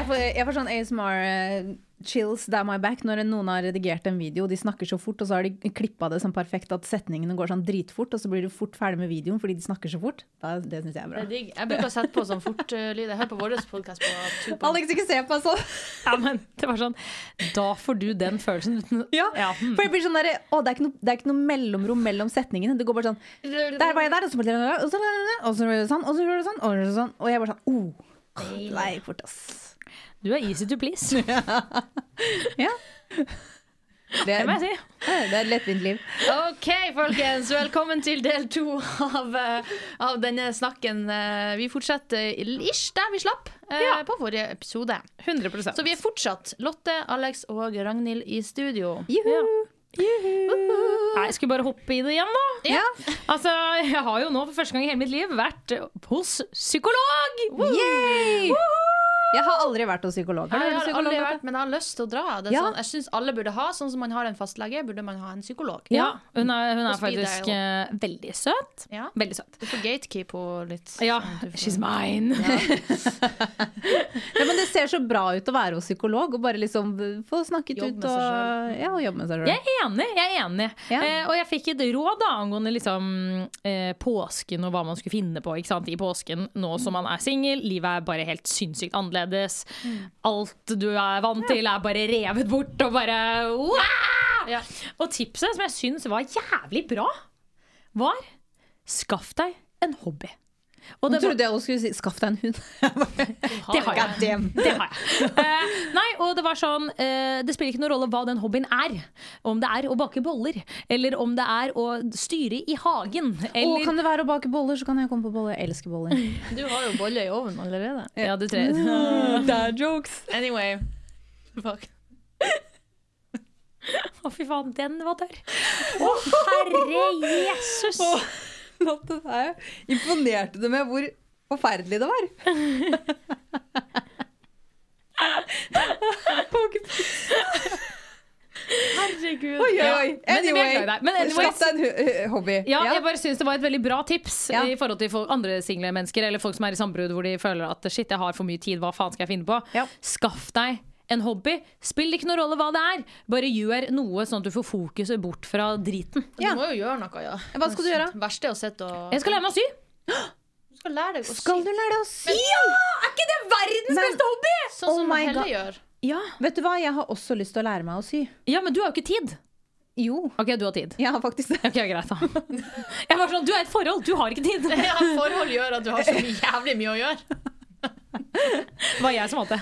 Jeg får, jeg får sånn ASMR eh, chills down my back når noen har redigert en video. De snakker så fort, og så har de klippa det sånn perfekt at setningene går sånn dritfort, og så blir du fort ferdig med videoen fordi de snakker så fort. Da, det syns jeg er Det bra. er digg. Jeg bruker å sette på sånn fort uh, lyd. Jeg hører på vår podkast på tuben. Alex, ikke se på meg sånn! Ja, men det var sånn Da får du den følelsen uten Ja, Ja, hmm. For det blir sånn der, å, det, er ikke noe, det er ikke noe mellomrom mellom setningene. Det går bare sånn Der var jeg der, og så ble det sånn, og så gjorde det sånn, og så gjorde det sånn, og så gjorde det sånn. Og jeg bare sånn oh, Det gikk fort, ass. Du er easy to please, Ja. Det, det må jeg si. det er et lettvint liv. OK, folkens. Velkommen til del to av, eh, av denne snakken. Eh, Vi fortsetter ish der vi slapp eh, Ja. på forrige episode. 100% Så vi er fortsatt Lotte, Alex og Ragnhild i studio. Juhu. Nei, jeg skulle bare hoppe i det igjen, da. Ja. Altså, Jeg har jo nå for første gang i hele mitt liv vært hos psykolog! Yay! Jeg har aldri vært hos psykolog. Har du Jeg har psykolog? aldri vært, men jeg har lyst til å dra. Det er Ja. sånn, jeg syns alle burde ha, sånn som man har en fastlege, burde man ha en psykolog. Ja, hun er, hun er faktisk eh, veldig søt. Ja. Veldig søt. Du får gatekeep henne litt. Ja, sånn she's mine. Ja, men det ser så bra ut å være hos psykolog og bare liksom få snakket jobb ut og, ja, og jobbe med seg sjøl. Jeg er enig. jeg er enig Ja. eh, Og jeg fikk et råd da angående liksom, eh, påsken og hva man skulle finne på ikke sant? i påsken nå som man er singel. Livet er bare helt sinnssykt annerledes. Alt du er vant til, er bare revet bort og bare! Ja. Og tipset som jeg syns var jævlig bra, var skaff deg en hobby. Og var- trodde jeg også skulle si 'skaff deg en hund'. det har jeg. Det har jeg. Uh, nei, og det var sånn uh, Det spiller ikke noen rolle hva den hobbyen er. Om det er å bake boller, eller om det er å styre i hagen. Eller... Og kan det være å bake boller, så kan jeg komme på boller. Jeg elsker boller. Du har jo boller i ovnen allerede. Ja, du tre. Dad jokes. Anyway. Fuck. Å, fy faen, den var tørr. Å, herre Jesus! Lotte, der imponerte du med hvor forferdelig det var. Herregud. Oi, oi, Ja, Anyway, deg. Skaff deg en hobby. Ja, jeg bare syns det var et veldig bra tips Ja. i forhold til folk, andre single mennesker eller folk som er i sambrudd hvor de føler at shit, jeg har for mye tid, hva faen skal jeg finne på? Ja. Skaff deg en hobby. Spill ikke noen rolle hva det er. Bare gjør noe sånn at du får fokuset bort fra driten. Ja. Du må jo gjøre noe, ja. Hva skal du gjøre? Verste er å sitte og Jeg skal lære meg å sy. Du skal lære deg å Skal du lære deg å sy? Er ikke det verdens Men- beste hobby? Sånn Oh som oh Helle gjør. Ja. Vet du hva, jeg har også lyst til å lære meg å sy. ja, men du har jo ikke tid. Jo, OK, du har tid. jeg har faktisk det. Ok, greit da Jeg var sånn, Du er i et forhold, du har ikke tid. Ja, forhold gjør at du har så jævlig mye å gjøre. Var jeg som valgte.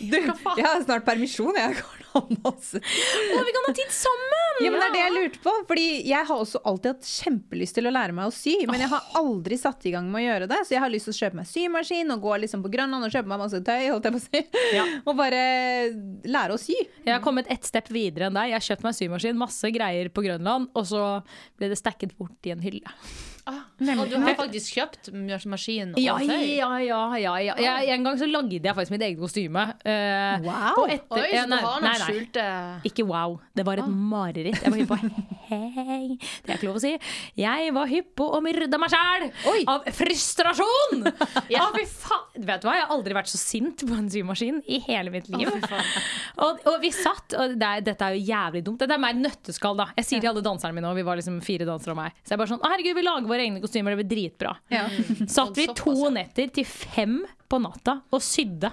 Du, jeg har snart permisjon. Jeg kan ha masse Å, vi kan ha tid sammen! Ja, men Det er det jeg lurte på. Fordi Jeg har også alltid hatt kjempelyst til å lære meg å sy, men jeg har aldri satt i gang med å gjøre det. Så jeg har lyst til å kjøpe meg symaskin og gå liksom på Grønland og kjøpe meg masse tøy. Holdt jeg på å si. Ja. Og bare lære å sy. Jeg har kommet ett step videre enn deg. Jeg har kjøpt meg symaskin, masse greier på Grønland, og så ble det stacket bort i en hylle. Ah, og du har faktisk kjøpt maskin og Ja, tøy? ja, ja, ja, ja. Jeg, En gang så lagde jeg faktisk mitt eget kostyme. Uh, Wow. etter- Oi, så du nei, har noen skjulte Ikke wow. Det var et mareritt. Jeg var hypp på Hei, det er ikke lov å si. Jeg var hypp på å myrde meg sjæl av frustrasjon! Ja. Faen. Vet du hva, jeg har aldri vært så sint på en symaskin i hele mitt liv. og, og vi satt, og det er, dette er jo jævlig dumt. Dette er mer nøtteskall, da. Jeg sier til alle danserne mine, og vi var liksom fire dansere og meg. Så jeg bare sånn, herregud, vi lager våre egne kostymer, det blir dritbra. Ja. Satt vi to netter til fem på natta og sydde.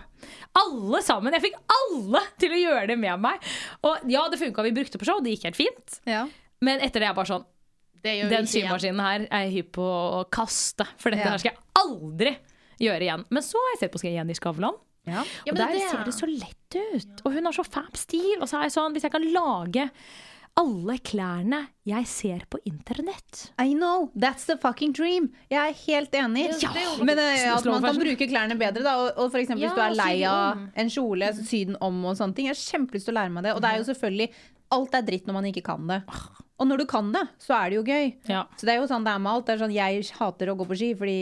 Alle sammen. Jeg fikk alle til å gjøre det med meg. Og ja, det funka, vi brukte på show, det gikk helt fint. Ja. Men etter det er jeg bare sånn Det gjør Den symaskinen her er jeg hypp på å kaste, for dette Ja. her skal jeg aldri gjøre igjen. Men så har jeg sett på Skal jeg igjen i Skavlan. Ja. Og der det er- ser det så lett ut. Og hun har så fab stil. Og så er jeg sånn, hvis jeg kan lage alle klærne jeg ser på internett I know, that's the fucking dream. Jeg er helt enig. Ja, Men uh, at man kan bruke klærne bedre, da. Og, og for eksempel Ja, hvis du er lei av en kjole, sy den om og sånne ting. Jeg har kjempelyst til å lære meg det. Og det er jo selvfølgelig Alt er dritt når man ikke kan det. Og når du kan det, så er det jo gøy. Ja. Så det er jo sånn det er med alt. Det er sånn, jeg hater å gå på ski fordi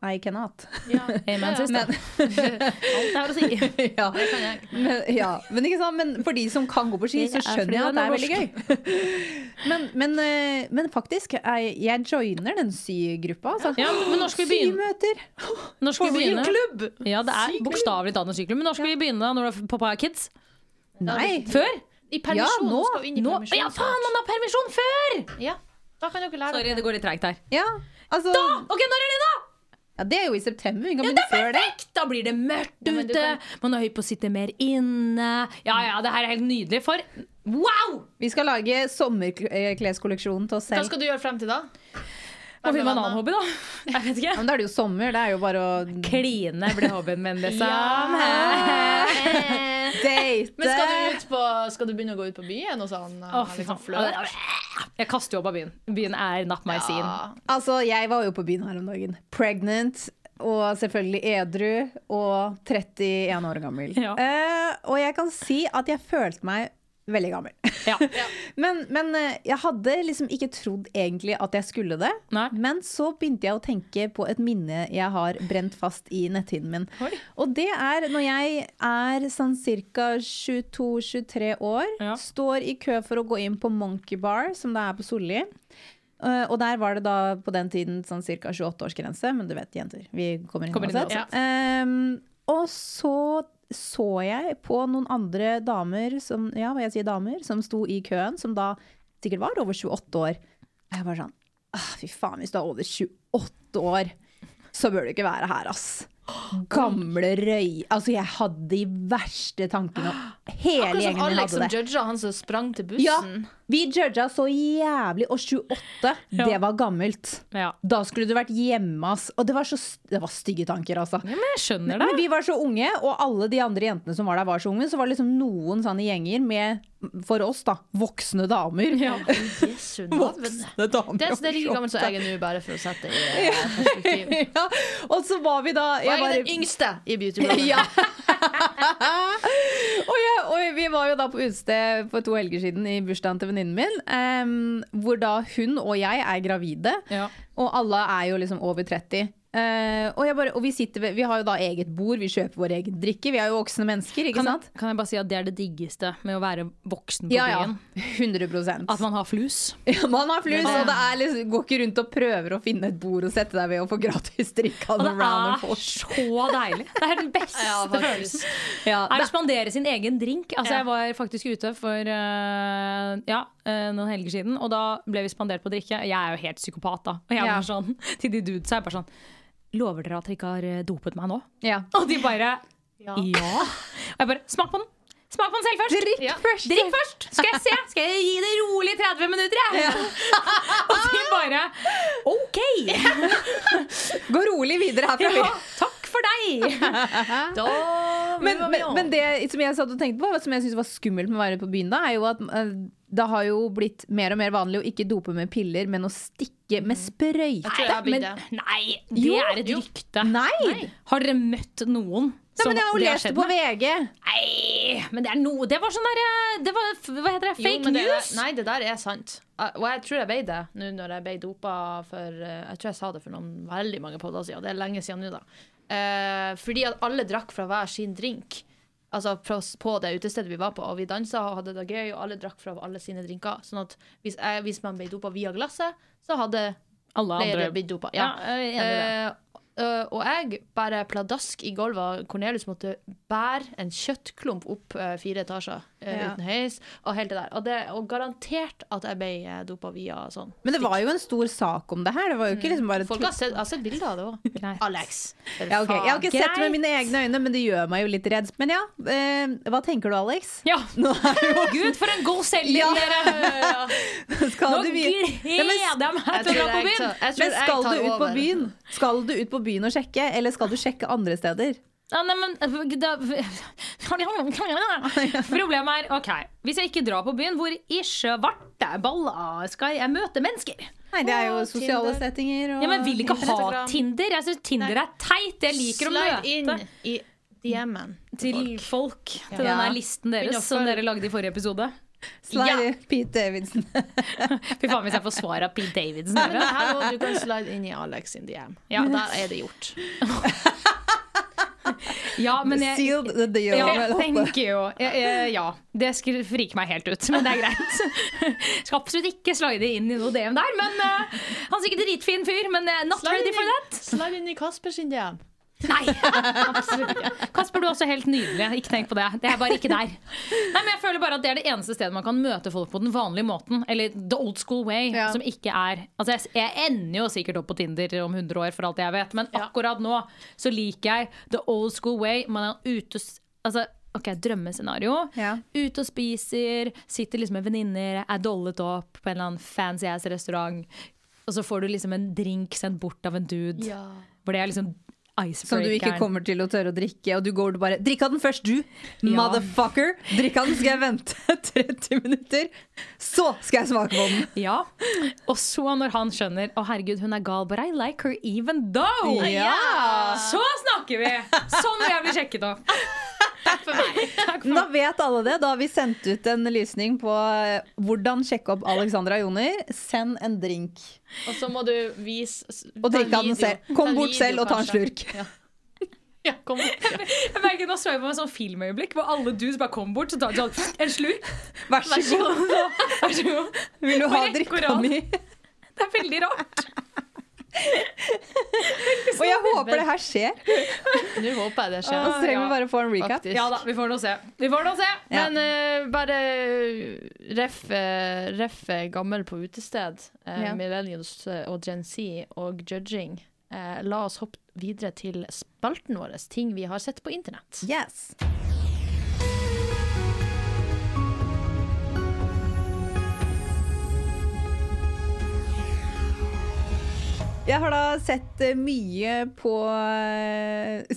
I cannot. Ja. Amen, Ja, Men, Alt jeg har å si. ja. Det kan jeg. Men, ja. men, ikke sant? men for de som kan gå på ski, så er skjønner jeg at det er er veldig gøy. Men, men, eh, men faktisk, jeg, jeg joiner den sygruppa. Altså. Ja, men når skal vi begynne? Symøter! Når skal vi begynne? Klubb! Ja, det er bokstavelig talt en syklubb. Men når skal vi begynne? da? Når du er pappa har kids? Nei. Før? I permisjon. Ja, nå. skal vi inn i Nå? permisjon. Ja, faen, man har permisjon før! Ja, da kan dere lære Sorry, det går litt treigt her. Ja, altså, Da! Ok, når er det, da? Ja, det er jo i september. Vi kan Ja, det begynne før det. Da blir det mørkt Ja, ute. kan- Man er høy på å sitte mer inne. Ja, ja, det her er helt nydelig. For wow! Vi skal lage sommerkleskolleksjonen til oss Hva skal du gjøre frem til da? Må finne meg en annen hobby, da. Jeg vet Ja, ikke. men da er det jo sommer. Det er jo bare å Kline blir hobbyen min, liksom. date. Men skal du, ut på, skal du begynne å gå ut på byen og sånn? Oh, liksom flørt? Jeg kaster jo opp av byen. Byen er not my scene. Ja. Altså, jeg var jo på byen her om dagen. Pregnant. Og selvfølgelig edru og 31 år gammel. Ja. Uh, og jeg kan si at jeg følte meg veldig gammel. Ja. Men, men eh, jeg hadde liksom ikke trodd egentlig at jeg skulle det. Nei. Men så begynte jeg å tenke på et minne jeg har brent fast i netthinnen min. Oi. Og det er når jeg er sånn ca. 22-23 år, Ja. står i kø for å gå inn på Monkey Bar, som det er på Solli. Uh, og der var det da på den tiden sånn ca. 28-årsgrense, men du vet, jenter. Vi kommer inn Kommer inn uansett. Ehm, og så så jeg på noen andre damer som, ja, hva jeg sier damer, som sto i køen, som da sikkert var over 28 år. Og jeg bare sånn ah, Fy faen, hvis du er over 28 år, så bør du ikke være her, ass. Gamle røy. Altså, jeg hadde de verste tankene. Hele Akkurat som gjengen min Alex hadde som det. judga han som sprang til Ja, bussen. vi judga så jævlig. Og 28, det var gammelt. Ja. Da skulle du vært hjemme, ass. Og det var, så, det var stygge tanker, altså. ja, men jeg skjønner det. Men vi var så unge, og alle de andre jentene som var der, var så unge. Så var det liksom noen sånne gjenger med, for oss, da, voksne damer. Ja. Jesu. Voksne damer. Det er det er like gammelt som jeg er nå, bare for å sette det i eh, perspektiv. ja, og så var vi da Og jeg er bare- den yngste i beautybladet. Ja. og, og vi var jo da på utested for to helger siden i bursdagen til venninnen min. um, hvor da hun og jeg er gravide. Ja. Og alle er jo liksom over 30. Eh, og, jeg bare, og vi, sitter ved, vi har jo da eget bord, vi kjøper vår egen drikke. Vi er jo voksne mennesker, ikke Kan, sant? kan jeg bare si at det er det diggeste med å være voksen på Ja, ja. byen? 100 At man har flus. ja, Man har flus, ja. og det er liksom, går ikke rundt og prøver å finne et bord å sette deg ved og få gratis drikke av Og det er så deilig. Det er den beste Ja, følelsen. Ja, Er å spandere sin egen drink. Altså, Ja. Jeg var faktisk ute for uh, ja, eh, noen helger siden, og da ble vi spandert på drikke. Jeg er jo helt psykopat, da. Og jeg Ja. var sånn til de dudes er bare sånn Lover dere at dere ikke har eh, dopet meg nå? ja. Og de bare Ja. Ja. Og jeg bare Smak på den! Smak på den selv først! Drikk Ja. først! Drikk først! Skal jeg se? Skal jeg gi det rolig 30 minutter, jeg? og de bare OK! Gå rolig videre herfra. Ja, takk for deg! Da Men, men, men det som jeg satt og tenkte på, som jeg syns var skummelt med å være på byen da, er jo at eh, det har jo blitt mer og mer vanlig å ikke dope med piller, men å stikke med sprøyte. Har blitt Men- Nei, det Jo, er et rykte. Nei! Har dere møtt noen Nei, men jeg har jo lest det på? VG. Nei, men det er noe Det var sånn derre Hva heter det? Jo, Fake det, news? Nei, det der er sant. Eh, Og jeg tror jeg ble det nå når jeg ble dopa for eh, Jeg tror jeg sa det for noen veldig mange podder siden. Det er lenge siden nå, da. Eh, fordi at alle drakk fra hver sin drink. Altså på det utestedet vi var på, og vi dansa og hadde det gøy, og alle drakk fra alle sine drinker. Sånn at hvis, jeg, hvis man ble dopa via glasset, så hadde Alle flere blitt dopa. Ja, Ja. uh, og jeg bare pladask i gulvet. Cornelius måtte bære en kjøttklump opp uh, fire etasjer Ja. uten heis. Og helt det der. Og, det, og garantert at jeg ble uh, dopa via sånn. Men det var jo en stor sak om det her. Det var jo ikke liksom bare Folk har sett, har sett bilder av det òg. Alex. ja, okay. Jeg har ikke sett det med mine egne øyne, men det gjør meg jo litt redd. Men ja, eh, hva tenker du, Alex? Ja. Nå er jo Gud, for en god selger, Ja. dere! Skal Nå du vi- gleder jeg meg til å dra på byen! Men skal du ut på byen? Skal du ut på byen og sjekke, eller skal du sjekke andre steder? Ja, nei, men da, Problemet er OK, hvis jeg ikke drar på byen, hvor i svarte baller skal jeg møte mennesker? Nei, det er jo sosiale Tinder. settinger og Ja, men Jeg vil ikke ha Tinder. Jeg syns Tinder er teit. Jeg liker å møte inn i DM-en til folk. Til Ja. den der listen deres som dere lagde i forrige episode. Slide Pete Davidson. Fy faen, hvis jeg får svar av Pete Davidson. Her du kan slide inn i Alex sin DM. Ja. Der er det gjort. Ja, men jeg, Sealed the deal. ja. Jeg, jeg, ja, det skulle frike meg helt ut, men det er greit. Skal absolutt ikke slide inn i noe DM der, men uh, han er sikkert dritfin fyr, men uh, not Slide ready for that. Slide inn i Kasper sin DM. Nei, absolutt ikke. Kasper, du er også helt nydelig. Ikke tenk på det. Det er bare ikke der. Nei, men jeg føler bare at Det er det eneste stedet man kan møte folk på den vanlige måten. Eller the old school way. Ja. Som ikke er Altså, jeg, jeg ender jo sikkert opp på Tinder om 100 år, for alt jeg vet, men akkurat nå så liker jeg the old school way. Man er ute Altså, OK, drømmescenario. Ja. Ute og spiser, sitter liksom med venninner, er dollet opp på en eller annen fancy ass restaurant. Og så får du liksom en drink sendt bort av en dude. Ja. Hvor det er liksom Som du ikke kommer til å tørre å drikke, og du går bare 'Drikk av den først, du! Motherfucker! Drikk av den, skal jeg vente 30 minutter. Så skal jeg smake på den! Ja. Og så når han skjønner Å herregud, hun er gal, but I like her even though. Ja. Så snakker vi! Sånn vil jeg bli sjekket opp. Takk for meg. Takk for Nå vet alle det. Da har vi sendt ut en lysning på eh, hvordan sjekke opp Alexandra Joner. Send en drink. Og så må du vise Og drikke av den selv. Kom bort selv og ta en slurk. Ja. ja, kom bort. Ja. Jeg merker Nå så jeg på meg sånn filmøyeblikk hvor alle dudes bare kom bort og tar sånn, en slurk. Vær så god. Vær så god. Vil du ha drikka mi? Det er veldig rart. Og jeg håper det her skjer. Nå håper jeg det Og så trenger ja. vi bare få en recap. Faktisk. Ja da, vi får nå se. Vi får nå se. Ja. Men uh, bare ref, eh, ref eh, gammel på utested, uh, Ja. millennials og Gen Z og judging. Uh, la oss hoppe videre til spalten vår, ting vi har sett på internett. Yes. Jeg har da sett eh, mye på eh,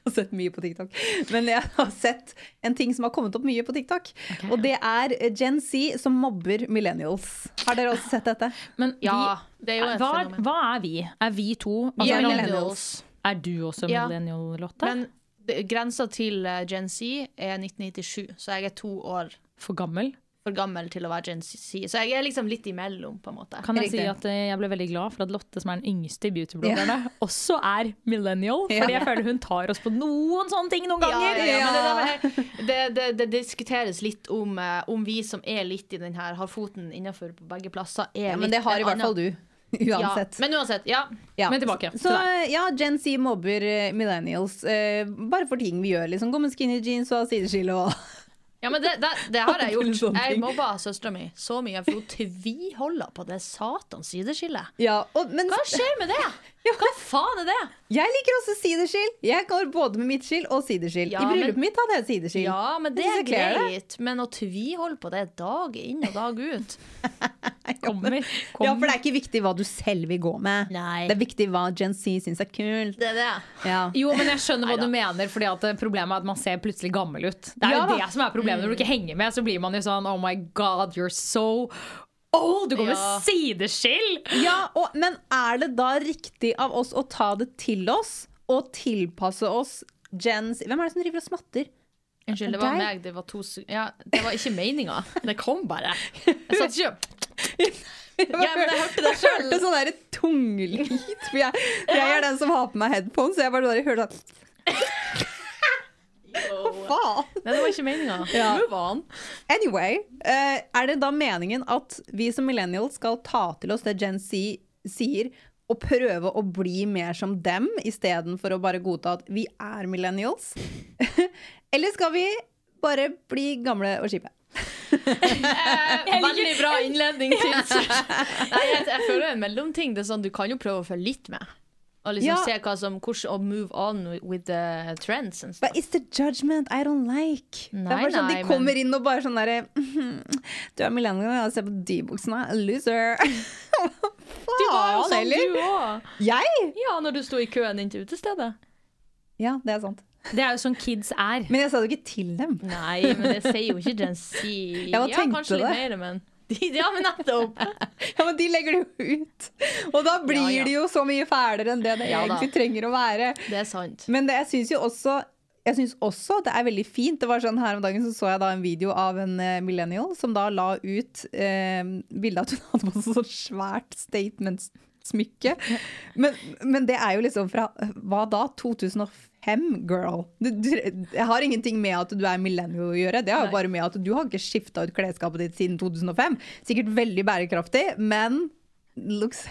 Jeg har sett mye på TikTok, men jeg har sett en ting som har kommet opp mye på TikTok. Og det er Gen Z som mobber millennials. Har dere også sett dette? Men Ja, vi, det er jo et hva, fenomen. hva er vi? Er vi to? Altså, er er millennials. Er du også millennial, Lotte? Men det- grensa til eh, Gen Z er 1997, så jeg er to år For gammel? For gammel til å være Gen Z. Så jeg er liksom litt imellom, på en måte. Kan jeg Riktig. si at eh, jeg ble veldig glad for at Lotte, som er den yngste beautybloggerne, også er millennial. Ja. Fordi jeg føler hun tar oss på noen sånne ting noen Ja, ganger. ja, ja, men det, det, det, det diskuteres litt om, eh, om vi som er litt i den her, har foten innafor på begge plasser, er Ja, men det har i hvert fall du. Uansett. Ja, men uansett, ja. Ja. Men tilbake til Så ja, Gen Z mobber eh, millennials eh, bare for ting vi gjør. Liksom Gå med skinny jeans og ha sideskille og Ja, men det, det, det har jeg gjort. Jeg mobba søstera mi så mye, for hun tviholder på det satans sideskillet. Ja, og, men Hva skjer med det? Hva faen er det? jeg liker også sideskill. Jeg går både med midtskill og sideskill. Ja, I bryllupet men- mitt hadde jeg sideskill. Ja, men det er greit. Men å tviholde på det dag inn og dag ut Kommer. Ja, for det er ikke viktig hva du selv vil gå med. Nei. Det er viktig hva Gen Z syns er kult. Det er det. Ja. Jo, men jeg skjønner hva Neida. du mener, Fordi at eh, problemet er at man ser plutselig gammel ut. Det er Ja jo da. det som er problemet. Når du ikke henger med, så blir man jo sånn Oh my god, you're so old! Du går Ja. med sideskill! Ja, og, men er det da riktig av oss å ta det til oss og tilpasse oss Gen Hvem er det som driver og smatter? Unnskyld, det var Deg? meg. Det var, to, ja, det var ikke meninga. Det kom bare. Jeg satt ikke Ja, men jeg hørte det Jeg hørte sånn der tunglyd. For jeg, jeg er den som har på meg headphones, så jeg bare bare hørte sånn faen? Nei, det var ikke meninga. Ja. Move on. Anyway, eh, er det da meningen at vi som millennials skal ta til oss det Gen Z sier, og prøve å bli mer som dem, istedenfor å bare godta at vi er millennials? Eller skal vi bare bli gamle og kjipe? Eh, veldig bra innledning til jeg, jeg føler en mellomting. Det er sånn, du kan jo prøve å følge litt med. Og liksom Ja. se hva som, hvordan, å move on with the trends and stuff. But it's the judgment I don't like. det er bare sånn, nei, De kommer inn og bare sånn derre Du er millennial, og ser på de buksene. Loser. Du var jo sånn, du òg. Jeg? Ja, når du sto i køen inn til utestedet. Ja, det er sant. Det er jo sånn kids er. Men jeg sa det ikke til dem. Nei, men det sier jo ikke Gen Z. Ja, kanskje litt det? mer, men Ja, men nettopp! Ja, men de legger det jo ut. Og da blir Ja, ja. det jo så mye fælere enn det det Ja da. egentlig trenger å være. Det er sant. Men det, jeg syns jo også jeg synes også det er veldig fint. Det var sånn Her om dagen så, så jeg da en video av en eh, millennial som da la ut eh, bilde av at hun hadde på seg sånn svært statement-smykke. Men, men det er jo liksom fra hva da? 2005, girl. Du, du, jeg har ingenting med at du er millennial å gjøre. Det har jo bare med at du har ikke skifta ut klesskapet ditt siden 2005. Sikkert veldig bærekraftig, men looks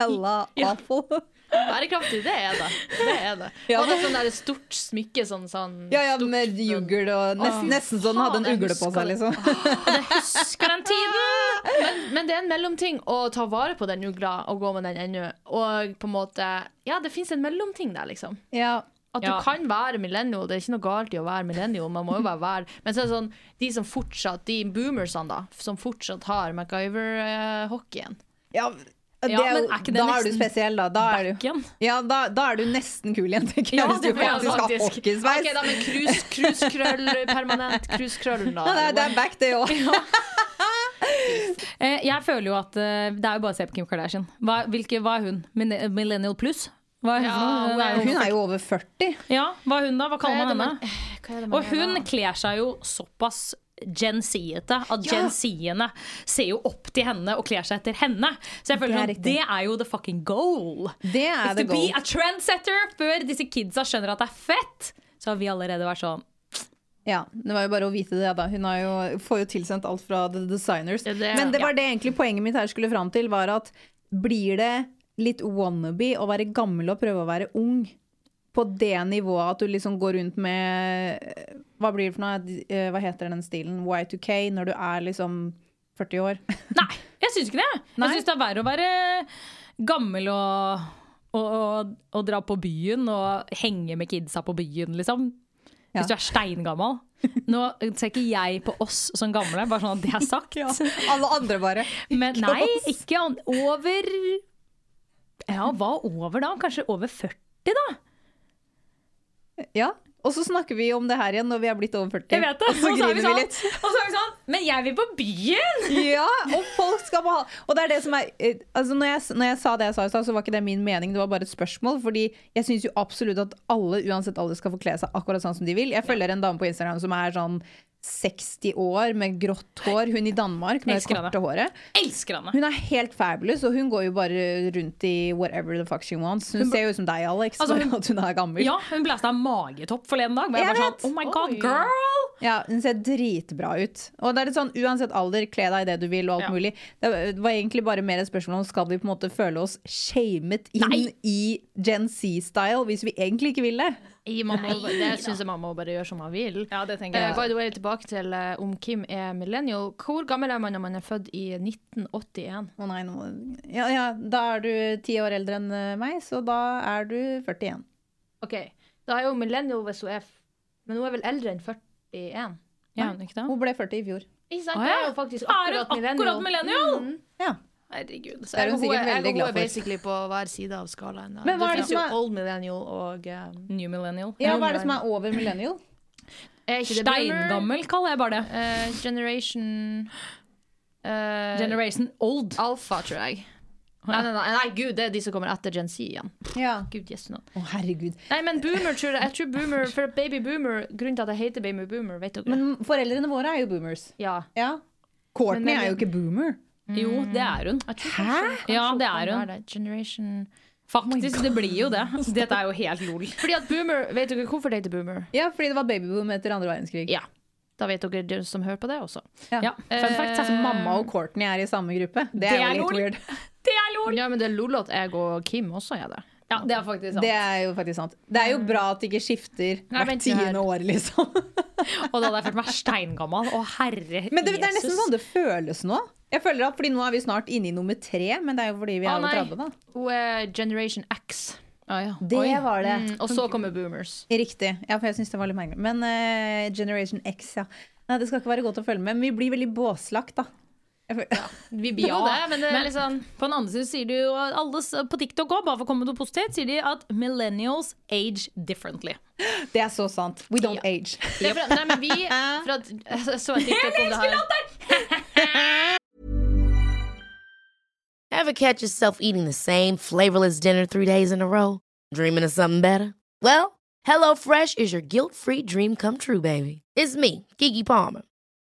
hella Ja. awful. Bærekraftig, det er det. Det er det. Ja, Og det er sånn der stort smykke, sånn, sånn Ja, ja, med jugl og nesten, nesten sånn hadde en ugle på seg, liksom. Jeg husker den tiden! Men, men det er en mellomting å ta vare på den ugla og gå med den ennå. Og på en måte Ja, det fins en mellomting der, liksom. Ja. At Ja. du kan være millennial. Det er ikke noe galt i å være millennial. Man må jo bare være Men så er det sånn, de som fortsatt, de boomersene, da, som fortsatt har MacGyver-hockeyen. Ja, det Ja, er men jo, er da er du spesiell, da. Da er du, ja, da, da er du nesten kul igjen, tenker jeg. Ja, hvis du det får faktisk har hockeysveis. Ok, da, men krus- kruskrøll, permanent kruskrøll, da. Ja, det, er, det er back, det òg. Eh, jeg føler jo at eh, Det er jo bare å se på Kim Kardashian. Hva, hvilke, hva er hun? Millennial pluss? Hva er hun Ja. Hun er jo- Hun er jo over 40. Ja, hva er hun da? Hva kaller er man henne? man- man Og hun kler seg jo såpass Gen Z-ete at Ja. Gen Z-ene ser jo opp til henne og kler seg etter henne. Så jeg føler Det er sånn, det er jo the fucking goal. Det er Is the to be a trendsetter før disse kidsa skjønner at det er fett. Så har vi allerede vært sånn Ja, det var jo bare å vite det, da. Hun har jo, får jo tilsendt alt fra the designers. Ja, det- Men det var ja. det egentlig poenget mitt her skulle fram til, var at blir det litt wannabe å være gammel og prøve å være ung? På det nivået at du liksom går rundt med Hva blir det for noe? Eh, Hva heter den stilen? Y2K, når du er liksom 40 år? Nei, jeg syns ikke det. Nei? Jeg syns det er verre å være gammel og, og, og, og dra på byen og henge med kidsa på byen, liksom. Hvis du er steingammal. Nå ser ikke jeg på oss som gamle, bare sånn at det er sagt. Alle andre bare. Men nei, ikke an over Ja, hva over da? Kanskje over 40, da? Ja. Og så snakker vi om det her igjen når vi er blitt over 40. Jeg vet det. Og så Og så er vi griner vi sånn, litt. og så er vi sånn Men jeg vil på byen! Ja, og folk skal på Og det er det som er eh, altså når, jeg, når jeg sa det jeg sa i stad, så var ikke det min mening, det var bare et spørsmål. Fordi jeg syns jo absolutt at alle, uansett alder, skal få kle seg akkurat sånn som de vil. Jeg følger en dame på Instagram som er sånn 60 år med grått hår. Hun i Danmark med Elsker korte håret. Elsker henne. Hun er helt fabulous, og hun går jo bare rundt i whatever the fuck she wants. Hun, ser jo ut som deg, Alex, Altså, hun- at hun er gammel. Ja, hun blæsta magetopp forleden dag. Jeg Jeg bare sånn, oh my god, Oi. girl! Ja, Hun ser dritbra ut. Og det er litt sånn, Uansett alder, kle deg i det du vil. og alt Ja. mulig Det var egentlig bare mer et spørsmål om skal vi på en måte føle oss shamet inn Nei. i Gen Z-style hvis vi egentlig ikke vil det. I, man må, det syns jeg man må bare gjøre som man vil. Ja, det tenker Eh, by the way, tilbake til uh, om Kim er millennial. Hvor gammel er man når man er født i 1981? Å nei, nå ja, ja, Da er du ti år eldre enn eh, meg, så da er du 41. OK, da er jo millennial hvis hun er Men hun er vel eldre enn 41? Ja, hun ikke? Hun ble 40 i fjor. Ikke sant? Å, Det er jo faktisk akkurat, akkurat millennial. akkurat millennial? Mm. Ja. Herregud. så er hun sikkert veldig veldig for hun glad er basically på hver side av skalaen. Men hva er det som er- old millennial og um, New millennial. Ja, Hva er det som er over millennial? Boomer? Steingammel kaller jeg bare det. Uh, generation uh, Generation old. Alfa, tror jeg. Nei, nei, nei, nei, gud, det er de som kommer etter Gen Z igjen. Ja. Gud, yes, no. Å, herregud. Nei, men boomer, tror jeg. Jeg tror boomer, for baby boomer Grunnen til at jeg heter baby boomer, vet dere? Men foreldrene våre er jo boomers. ja. Ja. Courtney Men- er jo ikke boomer. Jo, det er hun. Hæ? Ja, det er hun. Generation Faktisk, det blir jo det. Dette er jo helt lol. Fordi at boomer Vet dere hvorfor det heter boomer? Ja, fordi det var babyboom etter andre verdenskrig. Ja. Da vet dere dere som hører på det også. Ja, fun fact. Altså, mamma og Courtney er i samme gruppe. Det, Det er jo jo lol. litt weird. Det er lol! Ja, men det er lol at jeg og Kim også er det. Ja, det er faktisk sant. Det er jo faktisk sant. Det er jo bra at det ikke skifter Nei, hvert tiende år, liksom. Og da hadde jeg følt meg steingammal. Å, herre Men det, det er nesten sånn det føles nå. Jeg føler at fordi Nå er vi snart inne i nummer tre, men det er jo fordi vi er over 30, da. Er Generation X. Ah, ja. Det Oi. var det. Mm, og så kommer boomers. Riktig. Ja, for jeg syns det var litt merkelig. Men uh, Generation X, ja. Nei, det skal ikke være godt å følge med. Men vi blir veldig båslagt, da. Føler- Vi blir jo Ja, det, men det er men- sånn På den andre siden sier de jo alle på TikTok også, bare for å komme med noe positivt, sier de at millennials age differently. Det er så sant. We don't age. det er fra, Nei, men vi fra, at så en TikTok om det her. Ever catch yourself eating the same flavorless dinner three days in a row? Dreaming of something better? Well, HelloFresh is your guilt free dream come true, baby. It's me, Gigi Palmer.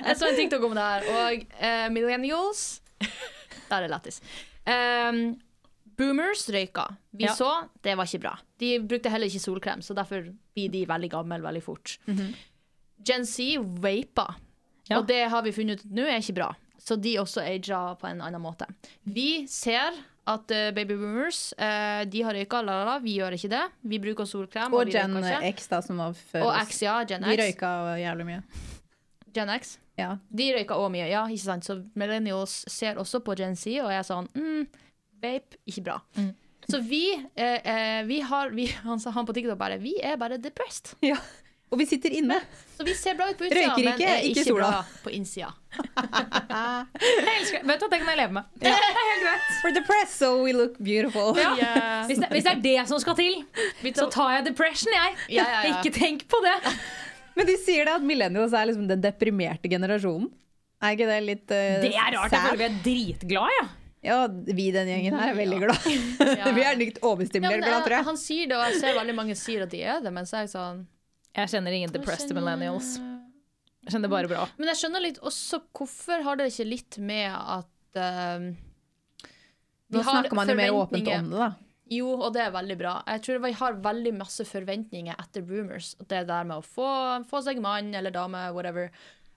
Jeg så en TikTok om det her, og uh, millennials Da er det lættis. Um, boomers røyka. Vi Ja. så, det var ikke bra. De brukte heller ikke solkrem, så derfor blir de veldig gamle veldig fort. Gen Z vapa, Ja. og det har vi funnet ut nå er ikke bra. Så de også ager på en annen måte. Vi ser at uh, baby boomers uh, de har røyka, la, la, la. vi gjør ikke det. Vi bruker solkrem. Og vi Gen. X, da, som var før Og. X, ja. Gen X. Vi røyka jævlig mye. Gen X. Ja. De røyka òg mye, ja, ikke sant? Så millennials ser også på Gen Z og er sånn mm, Vape, ikke bra. Så vi, eh, eh, vi har vi, Han sa han på TikTok bare Vi er bare depressed. ja. Og vi sitter inne. Så vi ser bra ut på utsida, Røyker men ikke, er ikke ikke sola. bra på innsida. Elsker, vet du hva, det kan jeg leve med. Er helt greit. We're depressed, so we look beautiful. Ja. Hvis det, hvis det er det som skal til, så tar jeg depression, jeg. Ja, ja, ja. Ikke tenk på det. Men de sier det at millennials er liksom den deprimerte generasjonen. Er ikke det litt uh, Det er rart. Jeg føler vi er dritglade, jeg. Ja, vi den gjengen her er veldig glad. Ja. vi er litt overstimulert ja, glad, tror jeg. han sier det, og jeg ser veldig mange sier at de er det, mens jeg er sånn Jeg kjenner ingen depressed millennials. Jeg kjenner bare bra. Men jeg skjønner litt også hvorfor har det ikke litt med at uh, Nå snakker man jo mer åpent om det, da. Jo, og det er veldig bra. Jeg tror vi har veldig masse forventninger etter boomers. Det der med å få, få seg mann eller dame, whatever,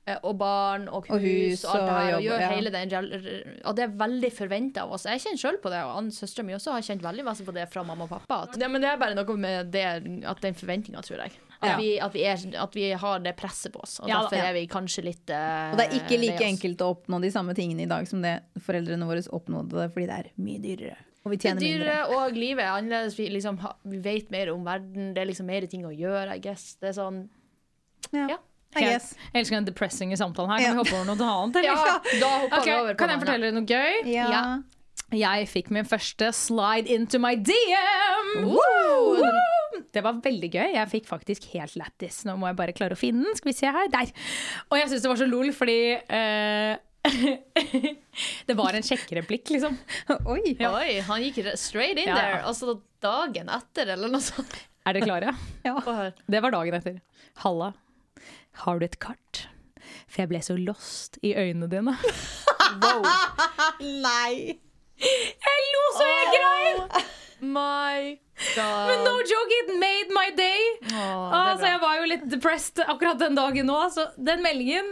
eh, og barn og hus Og og, alt det her, og jobb, og, ja. hele den Og det er veldig forventa av oss. Jeg kjenner sjøl på det, og søstera mi også har kjent veldig masse på det fra mamma og pappa. At, ja, men det er bare noe med det, at den forventninga, tror jeg. At, Ja. vi, at, vi er, at vi har det presset på oss. Og Ja derfor er vi kanskje litt uh, Og det er ikke like enkelt å oppnå de samme tingene i dag som det foreldrene våre oppnådde fordi det er mye dyrere. Og vi er tjener mindre. dyrere, og livet er annerledes. Vi, liksom, vi vet mer om verden. Det er liksom mer ting å gjøre, I guess. Det er sånn Ja. Ja. I guess. Jeg elsker den depressing i samtalen her. Kan Ja. vi hoppe over noe annet? eller? Ja, vi over på kan jeg fortelle dere noe gøy? Ja. Ja. Jeg fikk min første slide into my DM! Woo! Det var veldig gøy. Jeg fikk faktisk helt lættis. Nå må jeg bare klare å finne den. Skal vi se her. Der. Og jeg syns det var så lol, fordi eh, Det var en sjekkereplikk, liksom. Oi. Oi, han gikk straight in Ja. there. Altså dagen etter, eller noe sånt. Er dere klare? ja. Det var dagen etter. Halla, har du et kart? For jeg ble så lost i øynene dine. Nei! Jeg lo så jeg grein! My God. Men no joke, it made my day! Oh, Altså, jeg var jo litt depressed akkurat den dagen nå. Så den meldingen,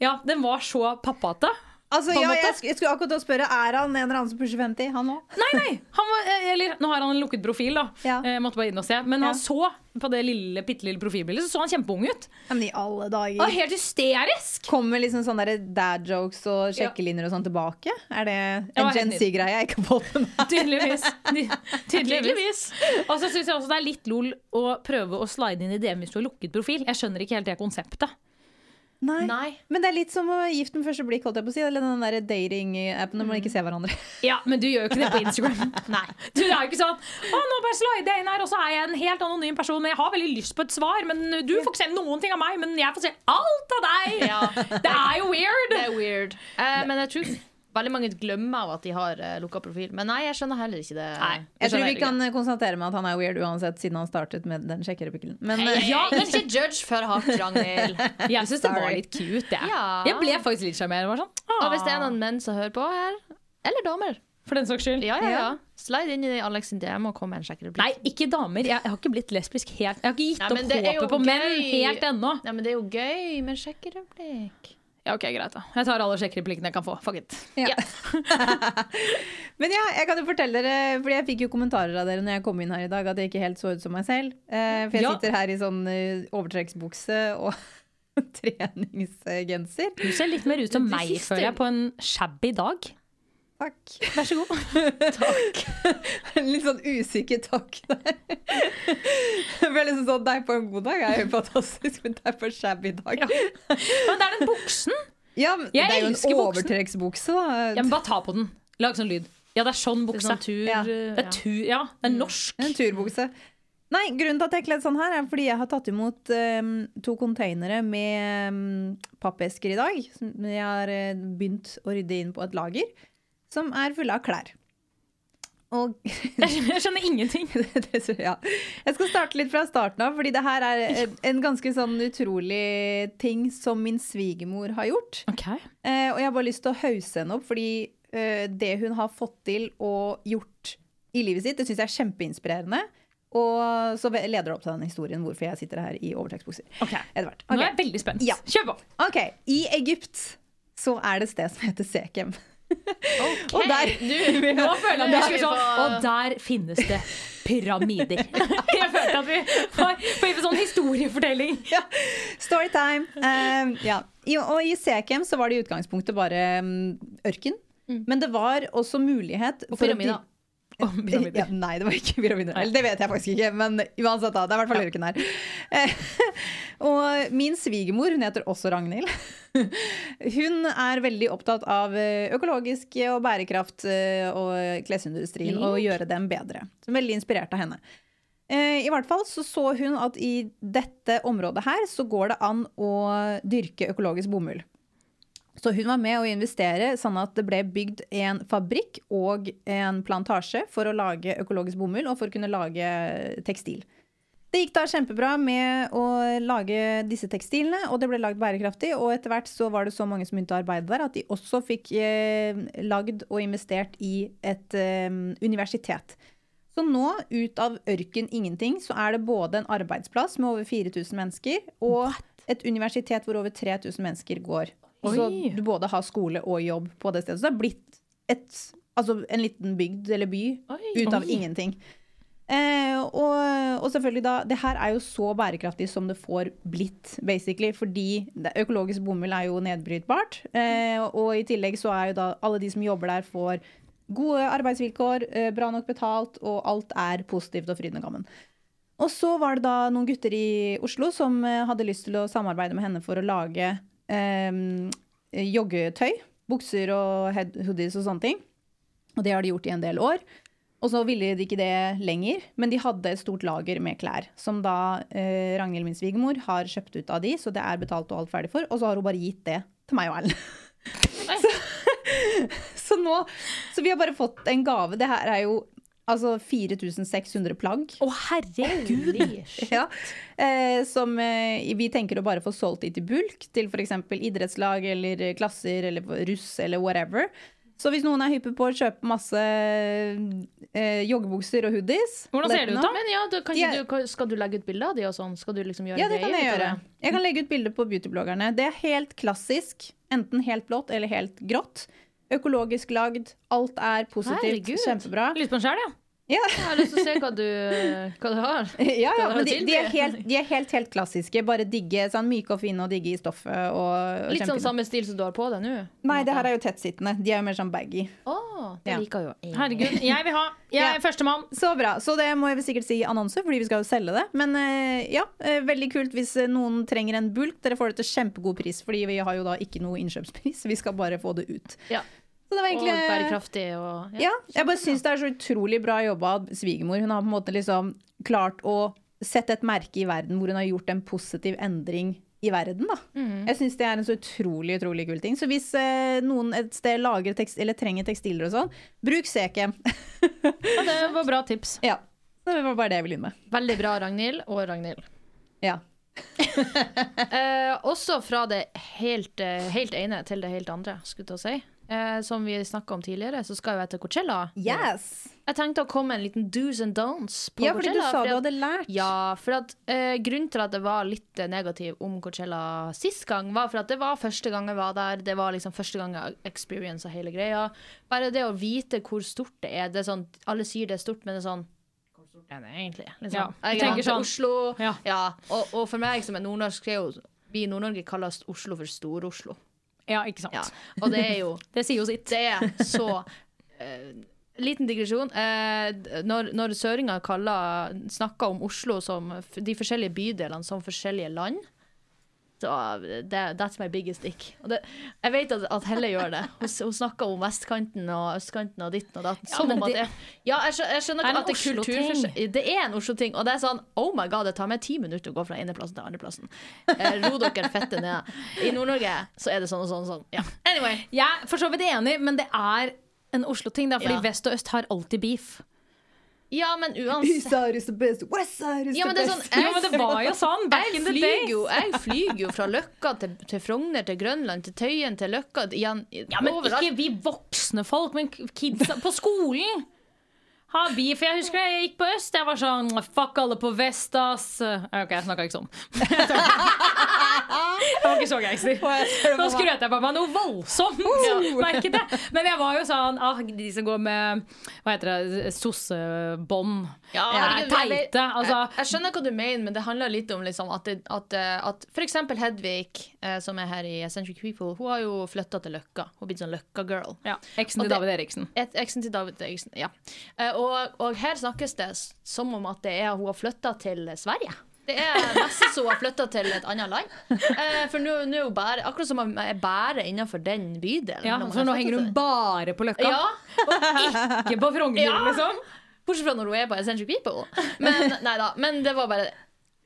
ja, den var så pappate. Altså, ja, jeg, jeg skulle akkurat å spørre, er han en eller annen som pusher 50? Han òg? Nei, nei! Han var, eh, eller, nå har han en lukket profil, da. Ja. Eh, måtte bare inn og se. Men Ja. han så på det lille, bitte lille profilbildet, så så han kjempeung ut. Men i alle dager. og helt hysterisk! Kommer liksom sånne dad jokes og sjekkelinjer og sånn tilbake? Er det en Gen Z-greie jeg ikke har fått med meg? Tydeligvis. Tydeligvis. Og så syns jeg også det er litt lol å prøve å slide inn i DM hvis du har lukket profil. Jeg skjønner ikke helt det konseptet. Nei. Nei. Men det er litt som å gifte med første blikk, holdt jeg på å si. Eller den der dating-appen når man ikke ser hverandre. Ja, Men du gjør jo ikke det på Instagram. Nei. Du er jo ikke sånn Å, nå bare slider jeg inn her, og så er jeg en helt anonym person, men jeg har veldig lyst på et svar. Men du får ikke se noen ting av meg, men jeg får se alt av deg! Ja. Det er jo weird! Det er weird. Uh, men er tror Veldig mange glemmer av at de har uh, lukka profil. Men nei, jeg skjønner heller ikke det. Nei. Jeg tror vi ikke. kan konstatere med at han er weird uansett, siden han startet med den sjekkerepikken. Men Hey, ja, men ikke judge for hardt, Ragnhild. Jeg syns det var litt cute, jeg. Ja. Jeg ble faktisk litt sjarmerende. Sånn, Og hvis det er noen menn som hører på her, eller damer For den saks skyld. Ja, ja, ja. Slide inn i Alex sin DM og kom med en sjekkereplikk. Nei, ikke damer. Jeg, jeg har ikke blitt lesbisk helt Jeg har ikke gitt Nei, opp håpet på menn helt ennå. Nei, men det er jo gøy med sjekkereplikk. Ja, ok, greit da Jeg tar alle sjekkereplikkene jeg kan få. Fuck it. Ja. Men ja, jeg kan jo fortelle dere, fordi jeg fikk jo kommentarer av dere når jeg kom inn her i dag, at jeg ikke helt så ut som meg selv. Eh, for jeg Ja. sitter her i sånn eh, overtrekksbukse og treningsgenser. Du ser litt mer ut som meg, føler jeg, på en shabby dag. Takk. Vær så god. takk. litt sånn usikker takk der. Føler liksom sånn, Deg på en god dag er jo fantastisk, men deg på en shabby dag. Men det er den buksen. Ja, men Jeg det er jo en overtrekksbukse, da. Ja, men bare ta på den. Lag sånn lyd. Ja, det er sånn Det er sånn tur Ja. Det er, tur, ja, det er norsk. En turbukse. Nei, grunnen til at jeg er kledd sånn her, er fordi jeg har tatt imot um, to konteinere med um, pappesker i dag. Som jeg har uh, begynt å rydde inn på et lager, som er fulle av klær. Og Jeg skjønner ingenting. ja. Jeg skal starte litt fra starten av, fordi det her er en- ganske sånn utrolig ting som min svigermor har gjort. Okay. Eh, og jeg har bare lyst til å hause henne opp, fordi eh, det hun har fått til og gjort i livet sitt, det syns jeg er kjempeinspirerende. Og så leder det opp til den historien hvorfor jeg sitter her i overtrekksbukser. Okay. Okay. Nå er jeg veldig spent. Ja. Kjør på. I Egypt så er det et sted som heter Sekem. Og der Nå føler jeg er sånn Og der finnes det pyramider. Jeg følte at vi var på en sånn historiefortelling. ja, Storytime. Um, ja. I, og i Sekem så var det i utgangspunktet bare um, ørken. Men det var også mulighet Og pyramider. Ja, nei, det var ikke pyramider. Eller det vet jeg faktisk ikke, men uansett, da. Det er i hvert fall ørken her. Eh, og min svigermor, hun heter også Ragnhild, hun er veldig opptatt av eh, økologisk og bærekraft eh, og klesindustrien og gjøre dem bedre. Så veldig inspirert av henne. Eh, I hvert fall så så hun at i dette området her så går det an å dyrke økologisk bomull. Så hun var med å investere sånn at det ble bygd en fabrikk og en plantasje for å lage økologisk bomull og for å kunne lage tekstil. Det gikk da kjempebra med å lage disse tekstilene, og det ble lagd bærekraftig. Og etter hvert så var det så mange som begynte å arbeide der, at de også fikk eh, lagd og investert i et eh, universitet. Så nå, ut av ørken ingenting, så er det både en arbeidsplass med over 4000 mennesker, og et universitet hvor over 3000 mennesker går. Så du både har skole og jobb på det stedet. Så det har blitt et, altså en liten bygd eller by Oi. ut av Oi. ingenting. Eh, og, og selvfølgelig da Det her er jo så bærekraftig som det får blitt, basically. Fordi økologisk bomull er jo nedbrytbart. Eh, og i tillegg så er jo da alle de som jobber der, får gode arbeidsvilkår, eh, bra nok betalt, og alt er positivt og frydende gammen. Og så var det da noen gutter i Oslo som eh, hadde lyst til å samarbeide med henne for å lage eh, joggetøy. Bukser og hoodies og sånne ting. Og det har de gjort i en del år. Og så ville de ikke det lenger, men de hadde et stort lager med klær. Som da eh, Ragnhild, min svigermor, har kjøpt ut av de, så det er betalt og alt ferdig for. Og så har hun bare gitt det til meg og Erlend. så, så nå Så vi har bare fått en gave. Det her er jo altså 4600 plagg. Å, herregud! Ja, eh, som eh, vi tenker å bare få solgt i til bulk, til f.eks. idrettslag eller klasser eller russ eller whatever. Så hvis noen er hyppe på å kjøpe masse eh, joggebukser og hoodies Hvordan ser det ut da? Men ja, du, er- du, skal du legge ut bilder av de og sånn? Skal du liksom gjøre Ja, det kan jeg gjøre. Det? Jeg kan legge ut bilder på beautybloggerne. Det er helt klassisk. Enten helt blått eller helt grått. Økologisk lagd. Alt er positivt. Herregud. Kjempebra. Lyst på en sjøl, ja. Ja. Jeg har lyst til å se hva du, hva du har. Ja, ja, men de, de, er helt, de er helt, helt klassiske. Bare digge, sånn myke og fine og digge i stoffet. Og, og Litt sånn samme stil som du har på deg nå? Nei, det her er jo tettsittende. De er jo mer sånn baggy. Å, det liker jo jeg. Herregud, jeg vil ha. Jeg Ja. er førstemann. Så bra. Så det må jeg vel sikkert si i annonse, fordi vi skal jo selge det. Men eh, ja, eh, veldig kult hvis eh, noen trenger en bulk. Dere får det til kjempegod pris, fordi vi har jo da ikke noe innkjøpspris. Vi skal bare få det ut. Ja. Så det var Og bærekraftig og Ja, jeg bare syns det er så utrolig bra jobba av svigermor. Hun har på en måte liksom klart å sette et merke i verden hvor hun har gjort en positiv endring i verden, da. Jeg syns det er en så utrolig utrolig kul ting. Så hvis eh, noen et sted lager tekst, eller trenger tekstiler og sånn, bruk Sekem. Ja, det var bra tips. ja. Det var bare det jeg ville inn med. Veldig bra, Ragnhild og Ragnhild. Ja. Eh, også fra det helt, eh, helt ene til det helt andre, skulle jeg til å si. Eh, som vi snakka om tidligere, så skal jo jeg til Coachella. Yes! Jeg tenkte å komme med en liten do's and don'ts på Ja, fordi du sa fordi du hadde lært. Ja, for at eh, grunnen til at det var litt eh, negativ om Coachella sist gang, var for at det var første gang jeg var der. Det var liksom første gang jeg experienced hele greia. Bare det å vite hvor stort det er. Det er sånn, alle sier det er stort, men det er sånn Hvor stort er det egentlig? Liksom. Ja, jeg er tenker sånn- Oslo. Ja. Og, og for meg som er nordnorsk, er jo vi i Nord-Norge kaller Oslo for Stor-Oslo. Ja, ikke sant. Ja. Og det er jo Det sier jo sitt. det er så uh, Liten digresjon. Uh, når, når søringer snakker om Oslo som de forskjellige bydelene som forskjellige land, så det, that's my biggest dick. Det, jeg vet at, at Helle gjør det. Hun, hun snakker om vestkanten og østkanten og ditten og datten. Ja, som men om at det- ja, jeg skjønner, jeg skjønner er at det er kulturforskjell. Det er en Oslo-ting. Og det er sånn Oh my god, det tar meg ti minutter å gå fra eneplassen til andreplassen. Eh, ro dere fette ned. I Nord-Norge så er det sånn og sånn og sånn. Ja. Anyway. Jeg er for så vidt enig, men det er en Oslo-ting. Fordi Ja. vest og øst har alltid beef. Ja, men uansett Ja, men det er sånn, Jo, men det var jo sånn back jeg in the day. jo, jeg flyr jo fra Løkka til, til Frogner, til Grønland, til Tøyen, til Løkka igjen, Ja, men overalt. ikke vi voksne folk, men kidsa på skolen. Ha beef. Jeg husker jeg gikk på øst. Jeg var sånn Fuck alle på vest, ass. Ok, jeg snakka ikke sånn. Jeg var ikke så gangster. Nå skrøt jeg på meg noe voldsomt. Merket jeg. Men jeg var jo sånn ah, De som går med Hva heter det? Sossebånd. Ja, vet- teite. Altså, jeg, skjønner hva du mener, men det handler litt om liksom at, det, at, eh, at eksempel Hedvig, eh, som er her i Essential People, hun har jo flytta til Løkka. Hun har blitt sånn Løkka-girl. ja, Eksen til David Eriksen. Et- Eksen til David Eriksen, ja. Eh, og, og her snakkes det som om at det er hun har flytta til Sverige. Det er nesten så hun har flytta til et annet land. Eh, for nå er hun bare Akkurat som hun er bare innenfor den bydelen. Ja, så nå henger hun bare på Løkka. Ja, og Ikke på Frogner, Ja. liksom. Bortsett fra når hun er på Essential People. Men, nei da, men det var bare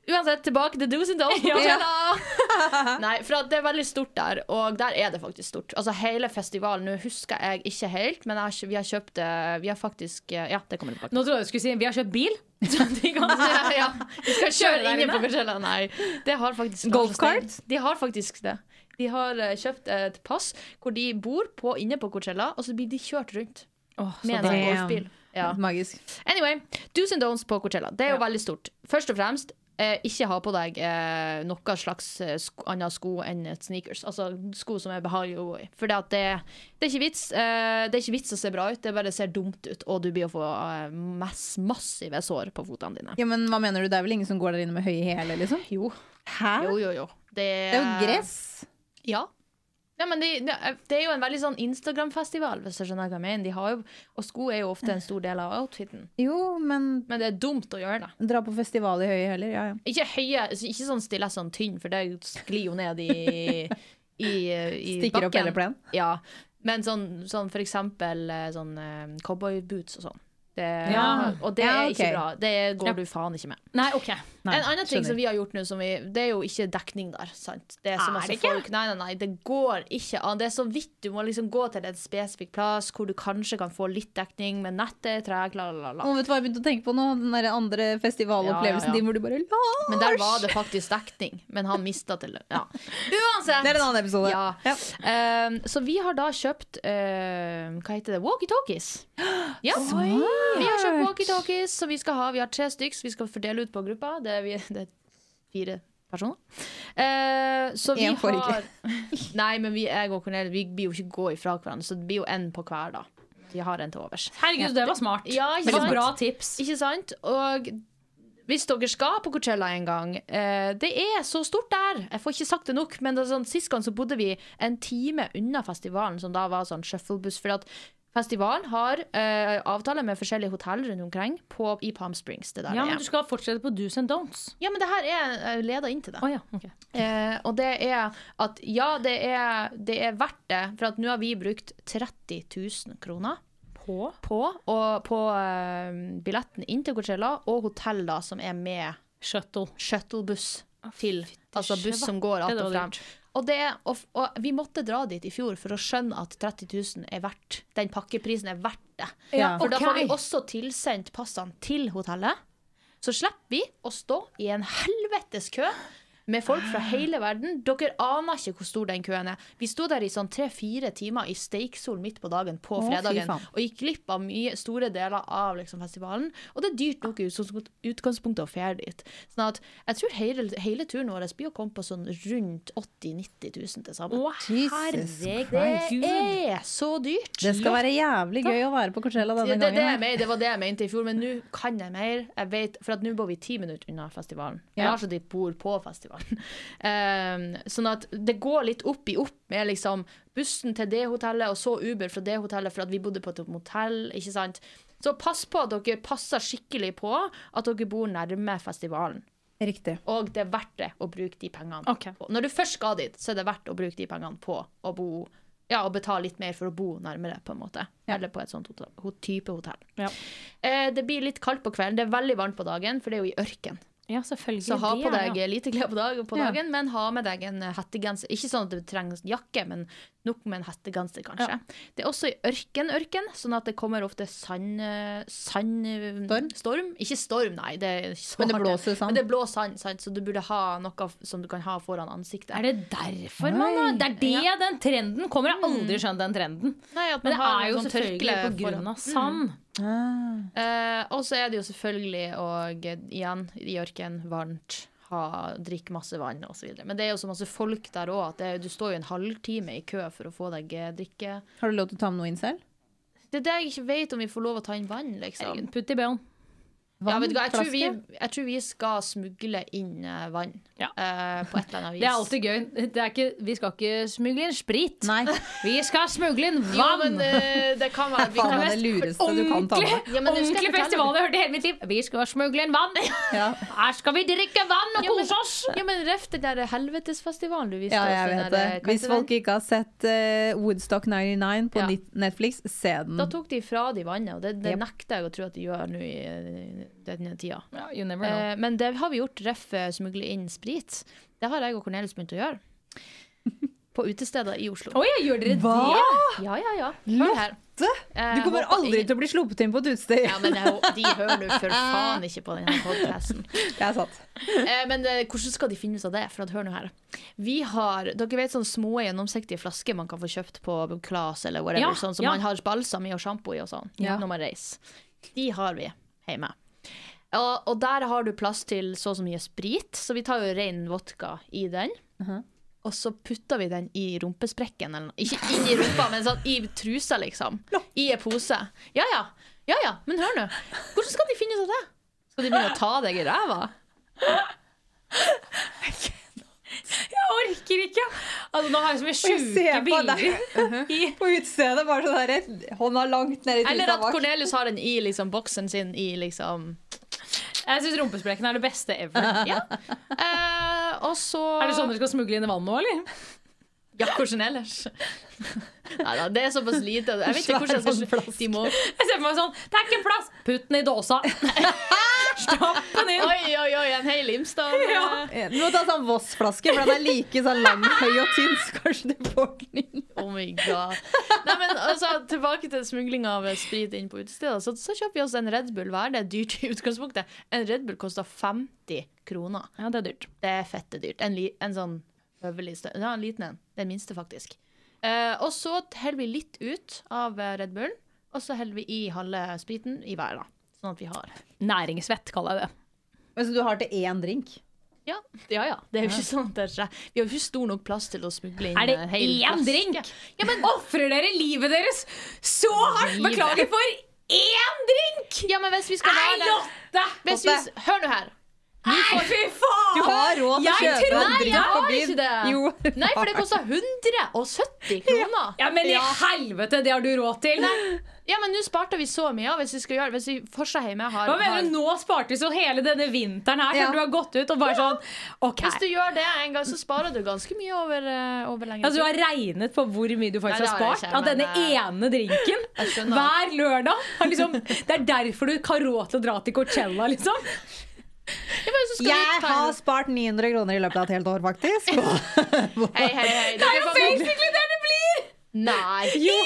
Uansett, tilbake til Do's and Don'ts på. Coachella. Nei, for det er veldig stort der, og der er det faktisk stort. Altså hele festivalen, nå husker jeg ikke helt, men har vi har kjøpt eh, Vi har faktisk eh, Ja, det kommer tilbake. Nå trodde jeg du skulle si vi har kjøpt bil. Ja, ja. Vi skal kjøre inn på Coachella. Nei, det har faktisk Golfkart? De har faktisk det. De har eh, kjøpt et pass hvor de bor på, inne på Coachella, og så blir de kjørt rundt oh, med en sånn golfbil. Ja. Magisk. Anyway, do's and don'ts på Coachella. Det er jo veldig stort. Først og fremst, ikke ha på deg eh, noe slags eh, sko, annet sko enn sneakers. Altså sko som er behagelige å gå i. For det, det er ikke vits eh, Det er ikke vits å se bra ut, det bare ser dumt ut, og du blir å få eh, mass, massive sår på fotene dine. Ja, men hva mener du? Det er vel ingen som går der inne med høye hæler, liksom? Jo. Hæ? Jo, jo, jo. Det, Det er jo gress. Ja. Ja, men det, det, det er jo en veldig sånn Instagram-festival, hvis du skjønner hva jeg mener. De har jo, og sko er jo ofte en stor del av outfiten. Jo, men Men det er dumt å gjøre det. dra på festival i høye hæler, ja ja. Ikke høye, ikke sånn stille sånn tynn, for det sklir jo ned i, i, i Stikker opp hele plenen. Ja, men sånn, sånn for eksempel eh, sånn eh, cowboyboots og sånn. Det, Ja. Og det Ja, er ikke bra. Det går Ja. du faen ikke med. Nei, OK. Nei, en annen ting skjønner. som vi har gjort nå, som vi, det er jo ikke dekning der. Sant? Det er, Er det ikke? folk. Nei, nei, nei, det går ikke an. Det er så vidt. Du må liksom gå til en spesifikk plass hvor du kanskje kan få litt dekning, men nettet er tregt, la, la, la. Og vet du hva jeg begynte å tenke på nå? Den der andre festivalopplevelsen Ja, ja, ja. din hvor du bare Lars! Men der var det faktisk dekning. Men han mista til Ja. Uansett! Det er en annen episode. Ja. Um, så vi har da kjøpt uh, Hva heter det? Walkietalkies. Ja. Vi har kjøpt walkietalkies, så vi skal ha Vi har tre stykker vi skal fordele ut på gruppa. Det er, vi, det er fire personer. Uh, så vi En får ikke. har Nei, men vi, jeg og Cornelia Vi blir jo ikke gå ifra hverandre, så det blir jo én på hver, da. Vi har en til overs. Herregud, det var smart. Ja, ikke Veldig sant? bra tips. Ikke sant? Og hvis dere skal på Coachella en gang eh, Det er så stort der! Jeg får ikke sagt det nok, men det er sånn, sist gang så bodde vi en time unna festivalen, som da var sånn shufflebuss. For at festivalen har uh, avtale med forskjellige hotell rundt omkring på, i Palm Springs. Det der Ja, men du skal fortsette på do's and don'ts. ja, men det her er jeg leder inn til det. Oh, ja, okay. uh, og det er at ja, det er, det er verdt det, for at nå har vi brukt 30 000 kroner På? på, og på uh, billetten inn til Coachella og hotell da, som er med Shuttle. shuttlebuss til altså buss som går att og frem. Og, det, og, og vi måtte dra dit i fjor for å skjønne at 30 000 er verdt den pakkeprisen er verdt det. Ja. For da får vi også tilsendt passene til hotellet. Så slipper vi å stå i en helvetes kø med folk fra hele verden. Dere aner ikke hvor stor den køen er. Vi sto der i sånn tre-fire timer i steiksol midt på dagen på fredagen faen. og gikk glipp av mye store deler av liksom, festivalen. Og det er dyrt nok i utgangs- utgangspunktet å fære dit. Sånn at jeg tror hele, hele turen vår blir å komme på sånn rundt 80 000-90 000 til sammen. Herregud. Det er så dyrt. Det skal være jævlig gøy å være på Coachella denne det, det, gangen. er det var det jeg mente i fjor, men nå kan jeg mer. Jeg vet, for nå bor vi ti minutter unna festivalen. Jeg har så de bor på festivalen. Um, sånn at det går litt opp i opp med liksom bussen til det hotellet, og så Uber fra det hotellet for at vi bodde på et motell, ikke sant. Så pass på at dere passer skikkelig på at dere bor nærme festivalen. Riktig. Og det er verdt det å bruke de pengene. Okay. Når du først skal dit, så er det verdt å bruke de pengene på å bo ja, og betale litt mer for å bo nærmere, på en måte. Ja. Eller på et sånt hotell, type hotell. Ja. Eh, det blir litt kaldt på kvelden. Det er veldig varmt på dagen, for det er jo i ørken. Ja, selvfølgelig. Så ha på deg ja. lite klær på, dag, på Ja. dagen, men ha med deg en hettegenser. Ikke sånn at du trenger jakke, men nok med en hettegenser, kanskje. Det er også i ørken-ørken, sånn at det kommer ofte sand... eh, sand Storm? storm? Ikke storm, nei. Det så Men det blåser sand? Men det blåser sand, sant? så du burde ha noe som du kan ha foran ansiktet. Er det derfor man har Det er det den trenden kommer. Jeg har aldri skjønt den trenden. Nei, Men det har er jo sånn selvfølgelig på grunn av sand. Ah. Eh, og så er det jo selvfølgelig, og eh, igjen, i ørken, varmt. Ha, drikke masse vann osv. Men det er jo så masse folk der òg at det, du står jo en halvtime i kø for å få deg eh, drikke. Har du lov til å ta med noe inn selv? Det er det jeg ikke vet om vi får lov å ta inn vann, liksom. Putt i bøen. Ja, vet du hva, jeg, tror vi, jeg tror vi skal smugle inn uh, vann Ja. uh, på et eller annet vis. Det er alltid gøy. Det er ikke, vi skal ikke smugle inn sprit. Nei. Vi skal smugle inn Jo, vann! men uh, det kan være Faen det lureste du kan ta med. Ja, ordentlig festival jeg har hørt i hele mitt liv. Vi skal smugle inn vann! Ja. Her skal vi drikke vann og kose oss! Ja, men ref den der helvetesfestivalen du viste ja, jeg vet det. Hvis folk ikke har sett Woodstock 99 på. Netflix, se den. Da tok de fra de vannet, og det, det yep. nekter jeg å tro at de gjør nå i denne tida. Ja, you never know. Eh, men det har vi gjort, ref eh, smugle inn sprit. Det har jeg og Cornelis begynt å gjøre. På utesteder i Oslo. Oi, gjør dere Hva? det? Ja, ja, ja. Lotte! Du Eh, kommer aldri ingen- til å bli sluppet inn på et utested. Ja, men jeg, de hører nå for faen ikke på denne podcasten. Det er sant. Eh, men eh, hvordan skal de finne ut av det? For at, hør nå her. Vi har, dere vet sånne små gjennomsiktige flasker man kan få kjøpt på Claes eller whatever, Ja, sånn som ja. man har balsam i og sjampo i og sånn, Ja. når man reiser. De har vi hjemme. Og, og der har du plass til så og så mye sprit, så vi tar jo ren vodka i den. Mhm. Og så putter vi den i rumpesprekken, eller noe. Ikke inn i rumpa, men sånn i trusa, liksom. I en pose. Ja ja. Ja ja, men hør nå. Hvordan skal de finne ut av det? Skal de begynne å ta deg i ræva? Jeg orker ikke! Altså, nå har jeg så mye sjuke bilder. I, På utstedet bare sånn derre hånda langt ned i Eller at. Cornelius har den i liksom, boksen sin i liksom jeg syns rumpesprekken er det beste ever. Ja. Uh, og så Er det sånn du skal smugle inn i vann nå, eller? Ja, hvordan ellers? Nei da, det er såpass lite. Jeg vet ikke hvordan jeg skal De må Jeg ser for meg sånn Det er ikke plass! Putt den i dåsa. Stapp den inn. Oi, oi, oi, en hel Imstad. Ja. Eh, Du må ta sånn Voss-flaske, for den er like sånn lang, høy og tynn, så kanskje du får den inn. Oh my god. Nei, men altså, Tilbake til smugling av sprit inn på utesteder. Så, så kjøper vi oss en Red Bull hver. Det er dyrt i utgangspunktet. En Red Bull koster 50 kroner. Ja, det er dyrt. Det er fette dyrt. En, li, en sånn høvelig stø... Ja, en liten en. Den minste, faktisk. Eh, og så heller vi litt ut av eh, Red Bullen, og så heller vi i halve spriten i hver, da. Sånn at vi har Næringsvett, kaller jeg det. Men Så du har til én drink? Ja, ja. ja. Det er jo ikke sånn at det er Vi har jo ikke stor nok plass til å smugle inn Er det eh, én drink? Ja, men Ofrer dere livet deres så hardt? Beklager for én drink! Ja, men hvis vi skal Nei, være Lotte! hvis vi, Hør nå her. Nei, fy faen! Du har råd til å kjøpe tror- Nei, jeg har ikke det. Jo. Nei, for det kosta 170 kroner. Ja, men i helvete, det har du råd til! Ja, men nå sparte vi så mye. Hvis vi skal gjøre Hvis vi fortsatt hjemme har, Hva mener du, Nå sparte vi så hele denne vinteren her, Ja. til du har gått ut og bare sånn OK. Hvis du gjør det en gang, så sparer du ganske mye over, eh, over lengre Altså, du har regnet på hvor mye du faktisk Nei, har spart ikke, av denne eh, ene drinken hver lørdag. Liksom, det er derfor du ikke har råd til å dra til Coachella, liksom. Jeg ta har spart 900 kroner i løpet av et helt år, faktisk. Hei, hei, hei. Det er jo basically det det blir! Nei. Jo!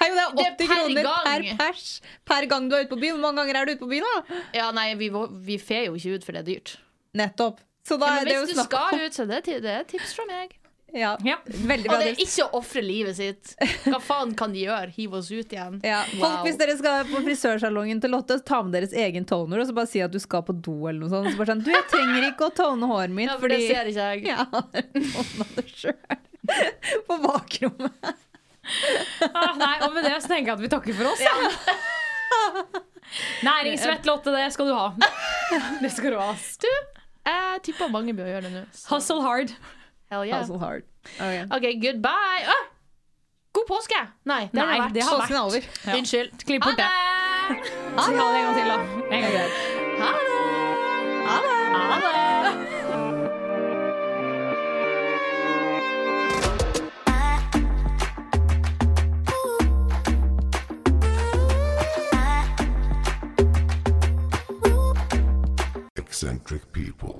Hei, det er Det er per kroner gang. per pers per gang du er ute på byen. Hvor mange ganger er du ute på byen, da? Ja, nei, vi, vi fer jo ikke ut, for det er dyrt. Nettopp. Ja, jo hvis du skal ut, så det, det er tips fra meg. Ja. Ja. Veldig Og det er ikke å ofre livet sitt. Hva faen kan de gjøre? Hive oss ut igjen? Ja. Folk, Hvis dere skal på frisørsalongen til Lotte, ta med deres egen toner og så bare si at du skal på do. eller noe sånt. Så bare sånn, du, jeg trenger ikke å tone håret mitt, Ja, for det ser ikke jeg. Ja, tona det sjøl. På bakrommet. Ah, nei, og med det så tenker jeg at vi takker for oss. Ja. Næringsvett, Lotte, det skal du ha. Det skal du ha. Du, jeg tipper mange bør gjøre det nå. Hustle hard. Hell yeah. Hustle hard. Okay. OK, goodbye. Ah, god påske! Nei, det har Nei, det vært. det har Påsken er over. Ja. Unnskyld. Klipp bort det. Ha det! ha det en gang til, da. En gang til. Ha det! Ha det! Ha det! Eccentric people.